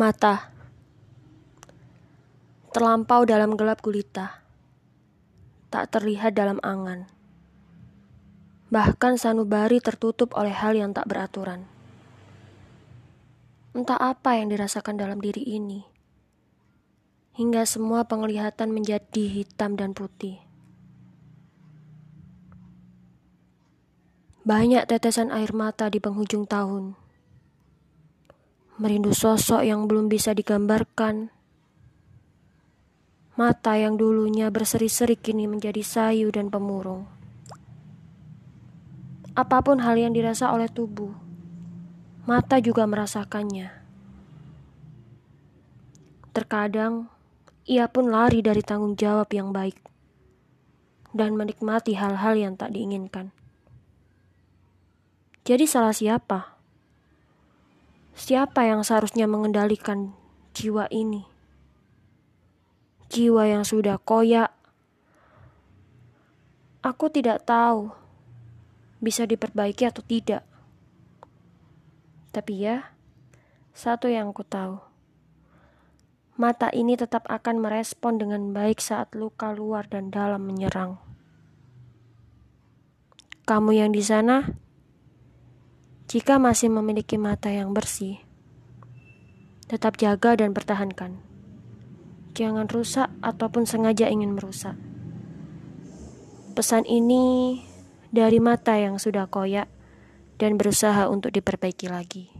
Mata terlampau dalam gelap gulita, tak terlihat dalam angan. Bahkan sanubari tertutup oleh hal yang tak beraturan. Entah apa yang dirasakan dalam diri ini, hingga semua penglihatan menjadi hitam dan putih. Banyak tetesan air mata di penghujung tahun merindu sosok yang belum bisa digambarkan. Mata yang dulunya berseri-seri kini menjadi sayu dan pemurung. Apa pun hal yang dirasa oleh tubuh, mata juga merasakannya. Terkadang ia pun lari dari tanggung jawab yang baik dan menikmati hal-hal yang tak diinginkan. Jadi, salah siapa? Siapa yang seharusnya mengendalikan jiwa ini? Jiwa yang sudah koyak. Aku tidak tahu bisa diperbaiki atau tidak. Tapi ya, satu yang aku tahu. Mata ini tetap akan merespon dengan baik saat luka luar dan dalam menyerang. Kamu yang di sana, jika masih memiliki mata yang bersih, tetap jaga dan pertahankan. Jangan rusak ataupun sengaja ingin merusak. Pesan ini dari mata yang sudah koyak dan berusaha untuk diperbaiki lagi.